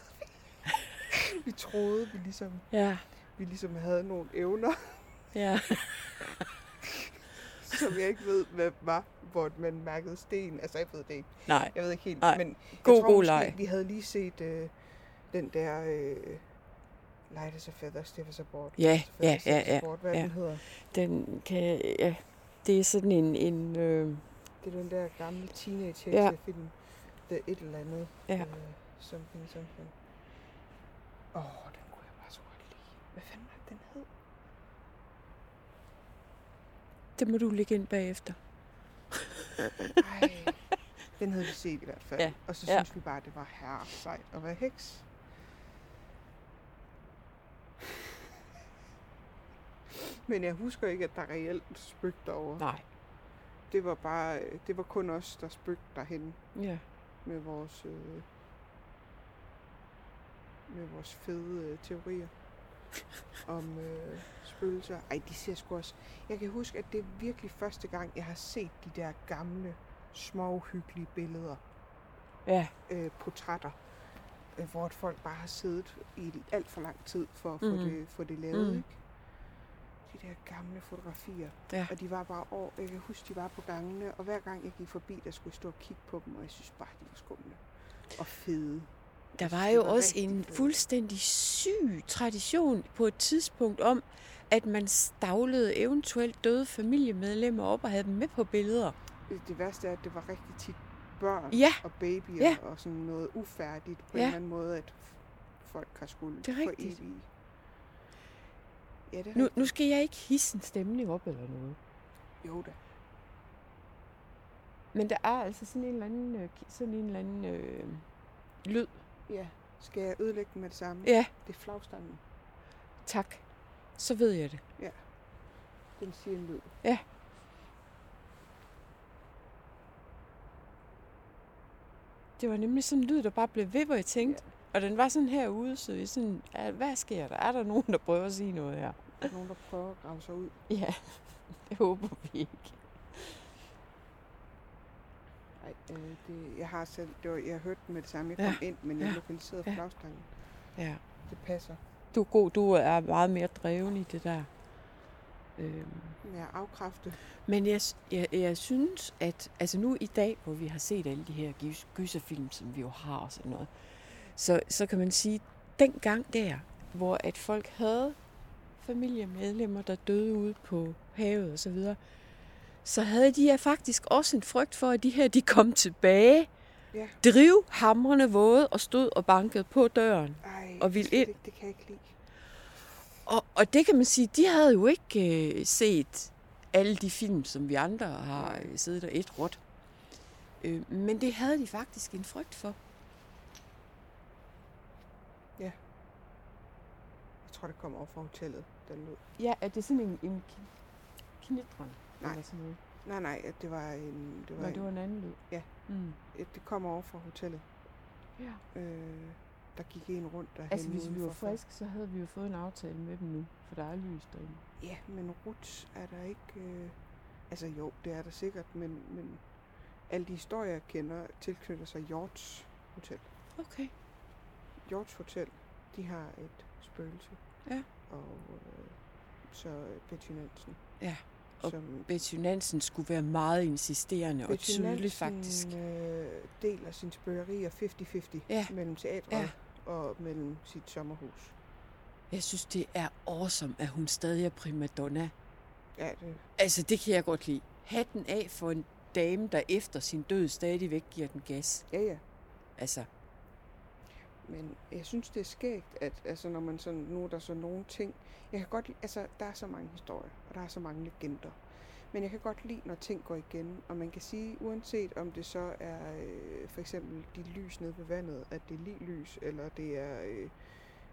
vi troede, vi ligesom, Ja, vi ligesom havde nogle evner, ja. som jeg ikke ved, hvad var, hvor man mærkede sten. Altså, jeg ved det ikke. Nej. Jeg ved ikke helt, Nej. men God, jeg tror god leg. vi havde lige set øh, den der øh, Light as a Feather, Stiff as a Board. Ja, ja, ja, ja, Board, Hvad ja. den hedder. Den kan... Ja, det er sådan en... en øh, Det er den der gamle teenage Ja. film. The et eller andet. Ja. Øh, something, something. Åh, oh, den kunne jeg bare så godt lide. Hvad fanden var den hed? det må du lægge ind bagefter. Ej, den havde vi set i hvert fald. Ja, Og så ja. synes vi bare, at det var herre sejt at være heks. Men jeg husker ikke, at der reelt spøgte derovre. Nej. Det var bare, det var kun os, der spøgte derhen Ja. med vores, øh, med vores fede øh, teorier om øh, spøgelser. Ej, de ser sgu også. Jeg kan huske, at det er virkelig første gang, jeg har set de der gamle, små, hyggelige billeder Ja. øh, portrætter, øh, hvor folk bare har siddet i alt for lang tid for at få, det, få det lavet. Mhm. Ikke? De der gamle fotografier. Ja. Og de var bare år. Jeg kan huske, de var på gangene, og hver gang jeg gik forbi, der skulle jeg stå og kigge på dem, og jeg synes bare, de var skumle. Og fede. Der var jo var også en fuldstændig syg tradition på et tidspunkt om, at man stavlede eventuelt døde familiemedlemmer op og havde dem med på billeder. Det, værste er, at det var rigtig tit børn Ja. og babyer Ja. og sådan noget ufærdigt på Ja. en eller anden måde, at folk har skulle Det er for rigtigt. evigt. Ja, det Nu, nu skal jeg ikke hisse en stemning op eller noget. Jo da. Men der er altså sådan en eller anden, øh, sådan en eller anden øh, lyd. Ja. Skal jeg ødelægge den med det samme? Ja, Det er flagstangen. tak. Så ved jeg det. Den siger en lyd. Det var nemlig sådan en lyd, der bare blev ved, hvor jeg tænkte. Og den var sådan herude, så vi sådan, "Ja, hvad sker der? Er der nogen, der prøver at sige noget her? Der er nogen, der prøver at grave sig ud. Ja, det håber vi ikke. Ej, øh, det, jeg har selv, det var, jeg hørte den med det samme, jeg Ja. kom ind, men jeg Ja. lokaliserede Ja. flagstangen. Ja. Det passer. Du er god, du er meget mere dreven i det der. Øhm. Jeg afkræfte. Men jeg, jeg, jeg synes, at altså nu i dag, hvor vi har set alle de her gys- gyserfilm, som vi jo har og sådan noget, så, så kan man sige, dengang der, hvor at folk havde familiemedlemmer, der døde ude på havet og så videre, så havde de her faktisk også en frygt for, at de her, de kom tilbage, Ja. driv hamrende våde og stod og bankede på døren. Ej, Og ville ind. Ikke, det kan jeg ikke lide. Og, og det kan man sige, de havde jo ikke øh, set alle de film, som vi andre har øh, siddet og et råt. Øh, men det havde de faktisk en frygt for. Jeg tror, det kommer over fra hotellet, der lød. Ja, er det sådan en, en knitren? Nej. Eller sådan noget? Nej, nej, det var en... Det var, Nå, en, det var en anden lyd. Ja. Mm. et, det kommer over fra hotellet. ja. Øh, der gik en rundt derhen Altså, hvis vi var friske, så havde vi jo fået en aftale med dem nu, for der er lys derinde. Ja, men Ruts er der ikke... Øh, altså jo, det er der sikkert, men, men alle de historier, jeg kender, tilknytter sig Hjorts Hotel. Okay. Hjorts Hotel, de har et spøgelse. Ja. Og øh, så Betty Nansen. Ja, og som Betty Nansen skulle være meget insisterende og Betty tydelig Nansen, faktisk. Øh, deler sin spøgerier 50-50 Ja. mellem teatret Ja. og mellem sit sommerhus. Jeg synes, det er awesome, at hun stadig er primadonna. Ja, det, Altså, det kan jeg godt lide. Hatten af for en dame, der efter sin død stadigvæk giver den gas. ja, ja. Altså, Men jeg synes, det er skægt, at altså, når man sådan, nu er der så nogle ting, jeg kan godt lide, altså der er så mange historier, og der er så mange legender. Men jeg kan godt lide, når ting går igen, og man kan sige, uanset om det så er øh, for eksempel de lys nede ved vandet, at det er liglys, eller det er øh,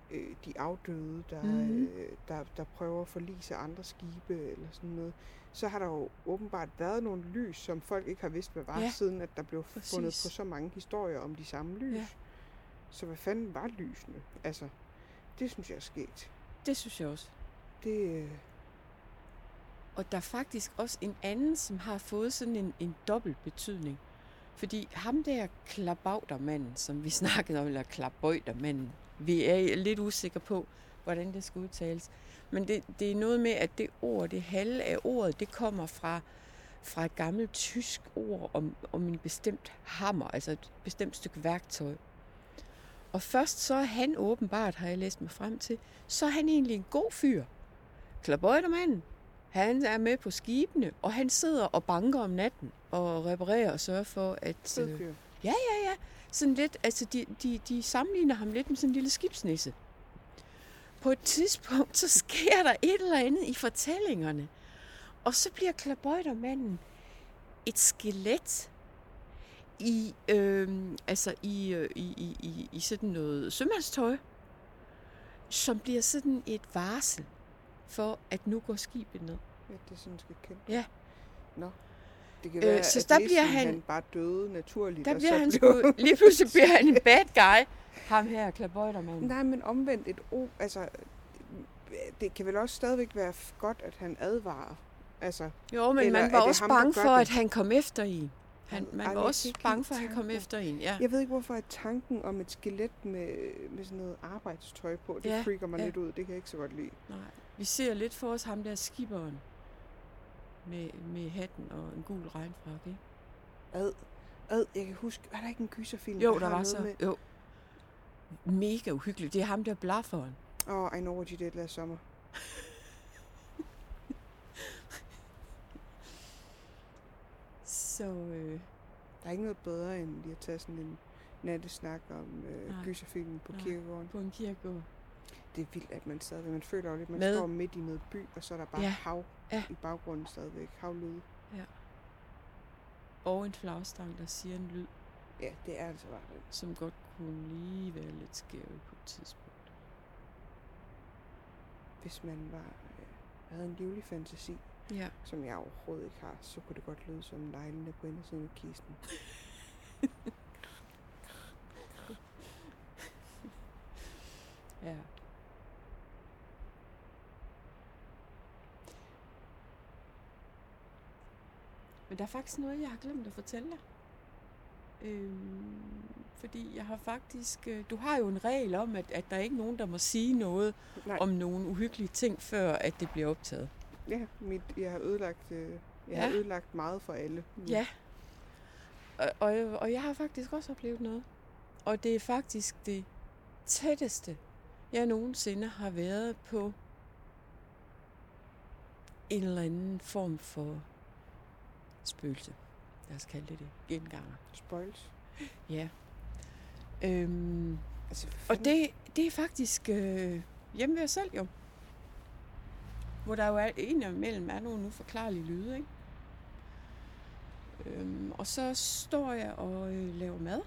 øh, de afdøde, der, Mhm. øh, der, der prøver at forlise andre skibe, eller sådan noget, så har der jo åbenbart været nogle lys, som folk ikke har vidst, hvad var, Ja, siden at der blev fundet præcis. på så mange historier om de samme lys. Ja. Så hvad fanden var lysene? Altså, det synes jeg er sket. det synes jeg også. Det, øh, Og der er faktisk også en anden, som har fået sådan en, en dobbelt betydning. Fordi ham der klabautermanden, som vi snakkede om, eller klabøjtermanden, vi er lidt usikre på, hvordan det skal udtales. Men det, det er noget med, at det ord, det halve af ordet, det kommer fra, fra et gammelt tysk ord om, om en bestemt hammer, altså et bestemt stykke værktøj. Og først så er han åbenbart, har jeg læst mig frem til, så er han egentlig en god fyr. Klabøjtermanden, han er med på skibene, og han sidder og banker om natten og reparerer og sørger for, at... Øh, ja, ja, ja. Sådan lidt, altså de, de, de sammenligner ham lidt med sådan en lille skibsnisse. På et tidspunkt, så sker der et eller andet i fortællingerne. Og så bliver klabøjtermanden et skelet i, øh, altså i, øh, i, i, i, i sådan noget sømandstøj, som bliver sådan et varsel for, at nu går skibet ned. Ja, det er sådan, skal kende. Ja. Nå. Det kan Øh, være, så at der bliver han- han bare døde naturligt. Der og bliver så han sgu, lige pludselig bliver han en bad guy. Ham her, klabøjtermanden. Nej, men omvendt et o, altså, det kan vel også stadigvæk være godt, at han advarer. Altså, Jo, men Eller man var også ham, bange for, det? at han kom efter en. Han, man var også bange for, at han kom efter en. Ja. jeg ved ikke, hvorfor at tanken om et skelet med, med sådan noget arbejdstøj på, det Ja, freaker mig ja. lidt ud. Det kan jeg ikke så godt lide. Nej. Vi ser lidt for os ham der skiberen med, med hatten og en gul regnfrak, ikke? Ad, ad, jeg kan huske, var der ikke en gyserfilm? Jo, der der var så. Med, Jo. Mega uhyggeligt. Det er ham der blafferen. oh, I know what you did last summer. Så øh, Der er ikke noget bedre, end lige at tage sådan en nattesnak om øh, gyserfilmen på Nej. kirkegården. på en kirkegård. Det er vildt, at man stadigvæk, man føler jo lidt, man Med. står midt i noget by, og så er der bare Ja. hav Ja. i baggrunden stadigvæk. Havlyde. Og en flagstang, der siger en lyd, Ja, det er altså bare det. som godt kunne lige være lidt skæv på et tidspunkt. Hvis man var, øh, havde en livlig fantasi, Ja. som jeg overhovedet ikke har, så kunne det godt lyde som neglene på indersiden af kisten. Ja. Men der er faktisk noget, jeg har glemt at fortælle dig. Øhm, fordi jeg har faktisk... Øh, du har jo en regel om, at, at der er ikke nogen, der må sige noget Nej. om nogle uhyggelige ting, før at det bliver optaget. Ja, mit, jeg har ødelagt, øh, jeg Ja. har ødelagt meget for alle. Ja. Og, og, og jeg har faktisk også oplevet noget. Og det er faktisk det tætteste, jeg nogensinde har været på en eller anden form for spøgelse. Lad os kalde det det. Genganger. Spoils. Ja. Øhm, Altså, og det, det er faktisk øh, hjemme ved os selv jo. Hvor der jo er en imellem er nogle uforklarlige lyde, ikke? Øhm, og så står jeg og øh, laver mad.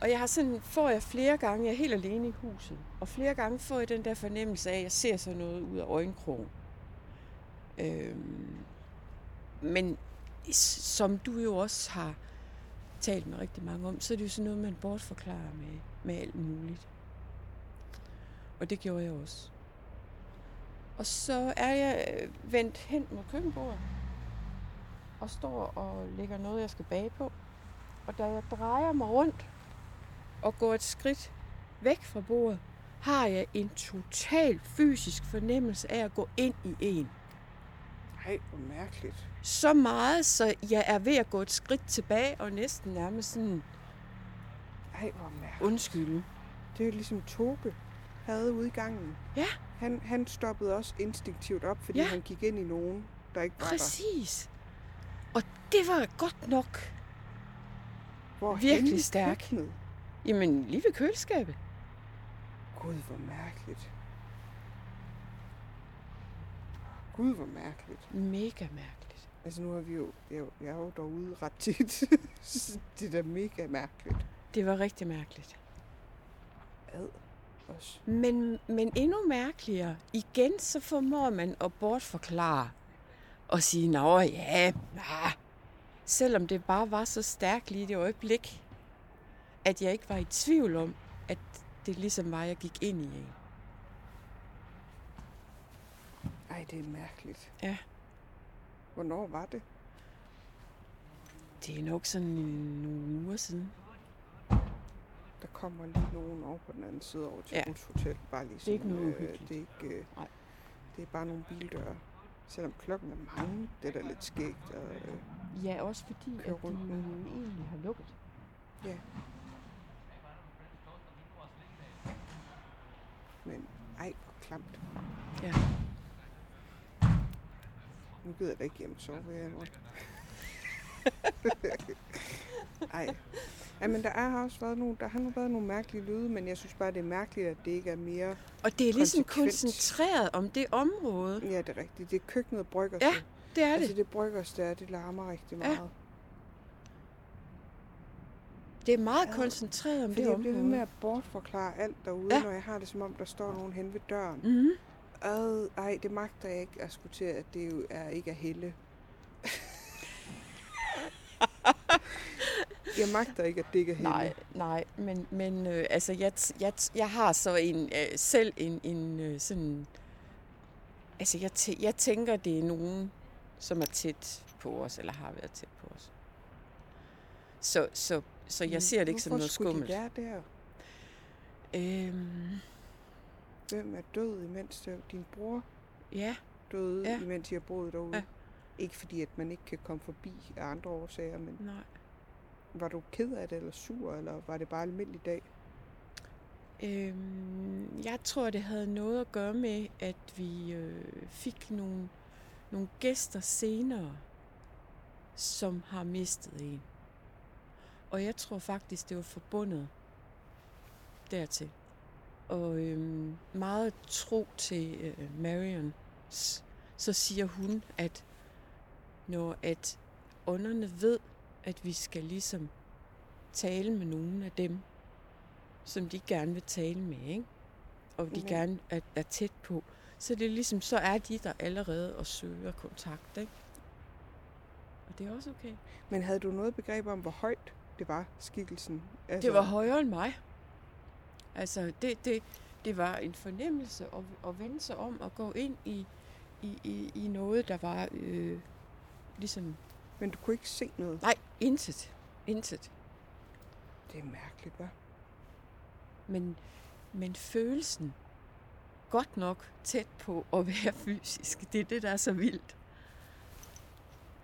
Og jeg har sådan, får jeg flere gange, jeg er helt alene i huset, og flere gange får jeg den der fornemmelse af, at jeg ser sådan noget ud af øjenkrogen. Øhm, men som du jo også har talt med rigtig mange om, så er det jo sådan noget, man bortforklarer med, med alt muligt. Og det gjorde jeg også. Og så er jeg øh, vendt hen mod køkkenbordet, og står og lægger noget, jeg skal bage på. Og da jeg drejer mig rundt og går et skridt væk fra bordet, har jeg en total fysisk fornemmelse af at gå ind i en. Ej, hvor mærkeligt. Så meget, så jeg er ved at gå et skridt tilbage og næsten nærmest sådan Ej, hvor mærkeligt. undskylde. Det er ligesom Toge havde ude i gangen. Ja. Han, han stoppede også instinktivt op, fordi Ja. han gik ind i nogen, der ikke var Præcis. Og det var godt nok. der. Hvor virkelig stærk. Køkkenet. Jamen, lige ved køleskabet. Gud, hvor mærkeligt. Gud, hvor mærkeligt. Mega mærkeligt. Altså nu har vi jo, jeg, er jeg er jo derude ret tit. det er da mega mærkeligt. Det var rigtig mærkeligt. Ad også. Men, men endnu mærkeligere. Igen så formår man at bortforklare og sige, nå ja, nah. selvom det bare var så stærkt lige i det øjeblik, at jeg ikke var i tvivl om, at det ligesom var, jeg gik ind i en. Ej, det er mærkeligt. Ja. Hvornår var det? Det er nok sådan nogle uger siden. Der kommer lige nogen over på den anden side over til Ja. Ruths Hotel. Bare lige Det er ikke noget øh, det er ikke, øh, Nej. det er bare nogle bildøre. Selvom klokken er mange, det er da lidt skægt. Og, øh, Ja, også fordi, at de med. egentlig har lukket. ja. Men ej, hvor klamt. Ja. Nu gider jeg da ikke hjem og sove nu. Ej. Ja, men der er også været nogle, der har nu været nogle mærkelige lyde, men jeg synes bare, det er mærkeligt, at det ikke er mere... Og det er ligesom Konsekvent. koncentreret om det område. Ja, det er rigtigt. Det er køkkenet brygger Ja. Det er Altså det. det bryggers der, det larmer rigtig Ja. meget. Det er meget Ja. koncentreret om Fordi det jeg bliver med område. at bortforklare alt derude, Ja. ja. når jeg har det som om, der står nogen hen ved døren. Mm. Ad, ej, det magter jeg ikke at skulle til, at det jo er ikke er Helle. jeg magter ikke, at er Helle. Nej, nej, men, men øh, altså, jeg, jeg, jeg har så en, øh, selv en, en øh, sådan... Altså, jeg, tæ- jeg tænker, det er nogen, som er tæt på os, eller har været tæt på os. Så, så, så jeg ser det ikke som Hvorfor noget skulle skummelt. de være der? Øhm, Hvem er død, imens din bror ja, døde, Ja. imens har boet derude? Ja. Ikke fordi, at man ikke kan komme forbi af andre årsager, men nej var du ked af det, eller sur, eller var det bare almindelig dag? Øhm, jeg tror, det havde noget at gøre med, at vi øh, fik nogle, nogle gæster senere, som har mistet en. Og jeg tror faktisk, det var forbundet dertil. Og øhm, meget tro til øh, Marion, så siger hun, at når at ånderne ved, at vi skal ligesom tale med nogen af dem, som de gerne vil tale med, ikke? og de Men- gerne er, er tæt på, så det er ligesom, så er de der allerede og søger kontakt. Ikke? Og det er også okay. Men havde du noget begreb om, hvor højt det var, skikkelsen? Altså, Det var højere end mig. Altså, det, det, det var en fornemmelse at, at vende sig om og gå ind i, i, i, i noget, der var øh, ligesom... Men du kunne ikke se noget? Nej, intet. Intet. Det er mærkeligt, hva'? Men, men følelsen, godt nok tæt på at være fysisk, det er det, der er så vildt.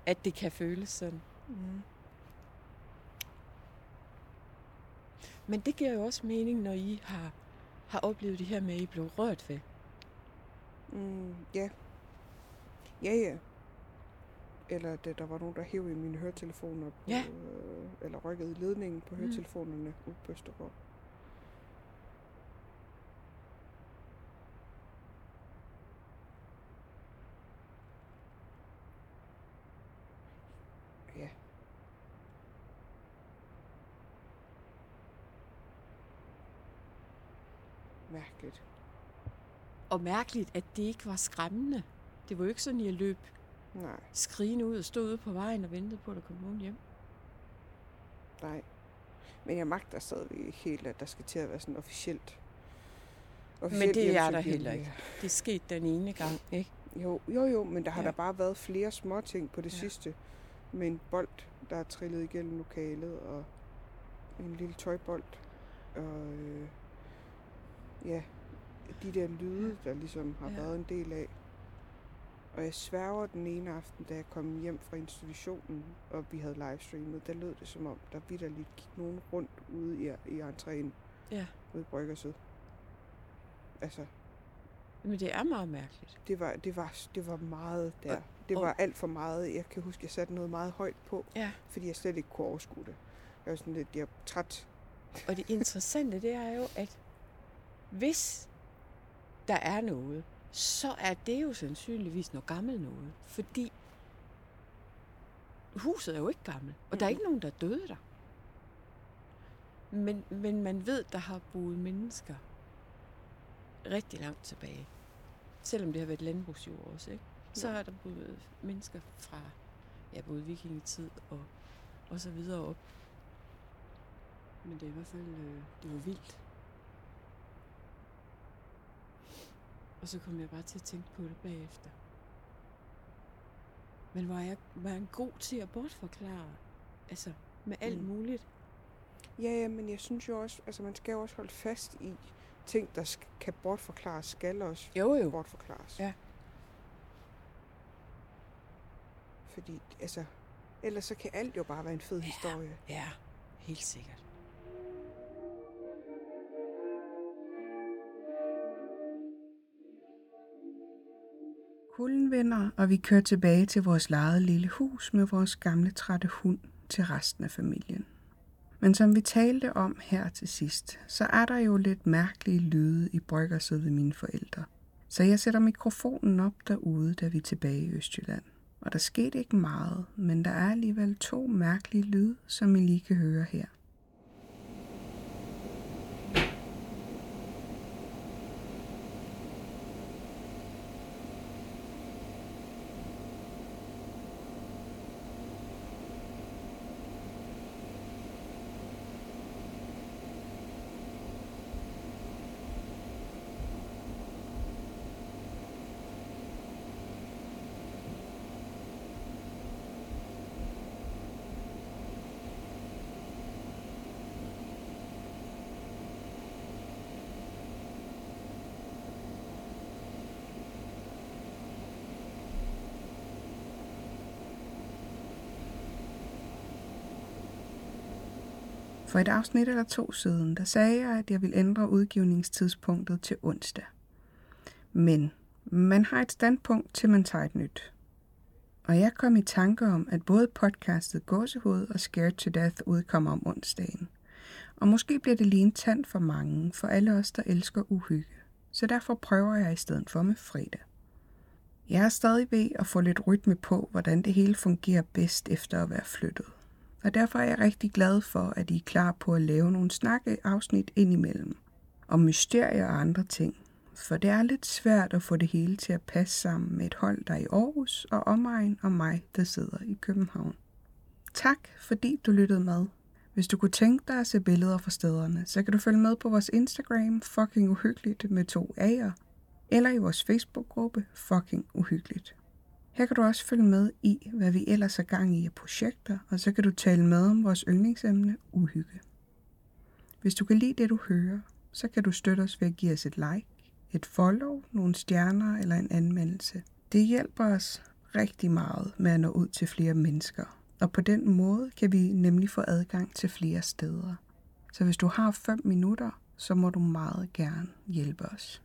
At det kan føles sådan. Mm. Men det giver jo også mening, når I har, har oplevet det her med, at I blev rørt ved. Mm, ja. Ja, ja. Eller da der var nogen, der hævde i mine høretelefoner. På, Ja. Øh, eller rykkede ledningen på Mm. høretelefonerne ude på Østergaard. Ja. Mærkeligt. Og mærkeligt, at det ikke var skræmmende. Det var jo ikke sådan, at jeg løb Nej, skrigende ud og stod ude på vejen og ventede på, at der kom nogen hjem. nej. Men jeg magter stadigvæk ikke helt, at der skal til at være sådan officielt. Men officielt det er der heller ikke. Det skete den ene gang, ikke? Jo, jo, jo, men der har Ja. der bare været flere små ting på det Ja. sidste. Med en bold, der er trillet igennem lokalet, og en lille tøjbold. Og øh, ja, de der lyde, der ligesom har ja. været en del af. Og jeg sværger den ene aften, da jeg kom hjem fra institutionen, og vi havde livestreamet, der lød det som om, der vidderligt gik nogen rundt ude i, i entréen Ja. ude i Bryggerset. Altså, Men det er meget mærkeligt. det var, det var, det var meget der. Og- Det og- var alt for meget. Jeg kan huske, jeg satte noget meget højt på, Ja. fordi jeg slet ikke kunne overskue det. Jeg var sådan lidt, jeg er træt. Og det interessante, det er jo, at hvis der er noget, så er det jo sandsynligvis noget gammelt noget. Fordi huset er jo ikke gammelt, og der er Mhm. ikke nogen, der er døde der. Men, men man ved, der har boet mennesker rigtig langt tilbage. Selvom det har været landbrugsjord også, ikke? Så Ja. er der boet mennesker fra ja, både vikingetid og, og så videre op. Men det er i hvert fald øh, det var vildt. Og så kom jeg bare til at tænke på det bagefter. Men var jeg, var jeg god til at bortforklare? Altså, med alt Mm. muligt. Ja, ja, men jeg synes jo også, altså man skal jo også holde fast i ting, der sk- kan bortforklares, skal også Jo, jo. bortforklares. Ja. Fordi, altså, ellers så kan alt jo bare være en fed Ja. historie. Ja, helt sikkert. Kulden vender, og vi kører tilbage til vores lejede lille hus med vores gamle trætte hund til resten af familien. Men som vi talte om her til sidst, så er der jo lidt mærkelige lyde i bryggerset ved mine forældre. Så jeg sætter mikrofonen op derude, da vi er tilbage i Østjylland. Og der skete ikke meget, men der er alligevel to mærkelige lyde, som I lige kan høre her. For et afsnit eller to siden, der sagde jeg, at jeg ville ændre udgivningstidspunktet til onsdag. Men man har et standpunkt til man tager et nyt. Og jeg kom i tanke om, at både podcastet Gåsehoved og Scared to Death udkommer om onsdagen. Og måske bliver det lige en tand for mange, for alle os, der elsker uhygge. Så derfor prøver jeg i stedet for med fredag. Jeg er stadig ved at få lidt rytme på, hvordan det hele fungerer bedst efter at være flyttet. Og derfor er jeg rigtig glad for, at I er klar på at lave nogle snakkeafsnit indimellem. Om mysterier og andre ting. For det er lidt svært at få det hele til at passe sammen med et hold, der er i Aarhus og omegn og mig, der sidder i København. Tak, fordi du lyttede med. Hvis du kunne tænke dig at se billeder fra stederne, så kan du følge med på vores Instagram, fucking uhyggeligt med to A'er, eller i vores Facebook-gruppe, fucking uhyggeligt. Her kan du også følge med i, hvad vi ellers er gang i af projekter, og så kan du tale med om vores yndlingsemne, uhygge. Hvis du kan lide det, du hører, så kan du støtte os ved at give os et like, et follow, nogle stjerner eller en anmeldelse. Det hjælper os rigtig meget med at nå ud til flere mennesker, og på den måde kan vi nemlig få adgang til flere steder. Så hvis du har 5 minutter, så må du meget gerne hjælpe os.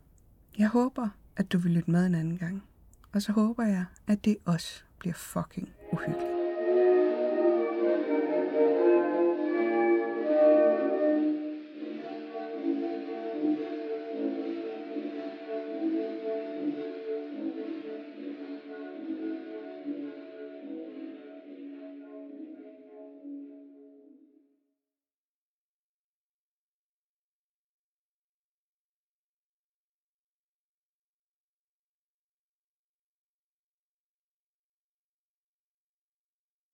Jeg håber, at du vil lytte med en anden gang. Og så håber jeg, at det også bliver fucking uhyggeligt.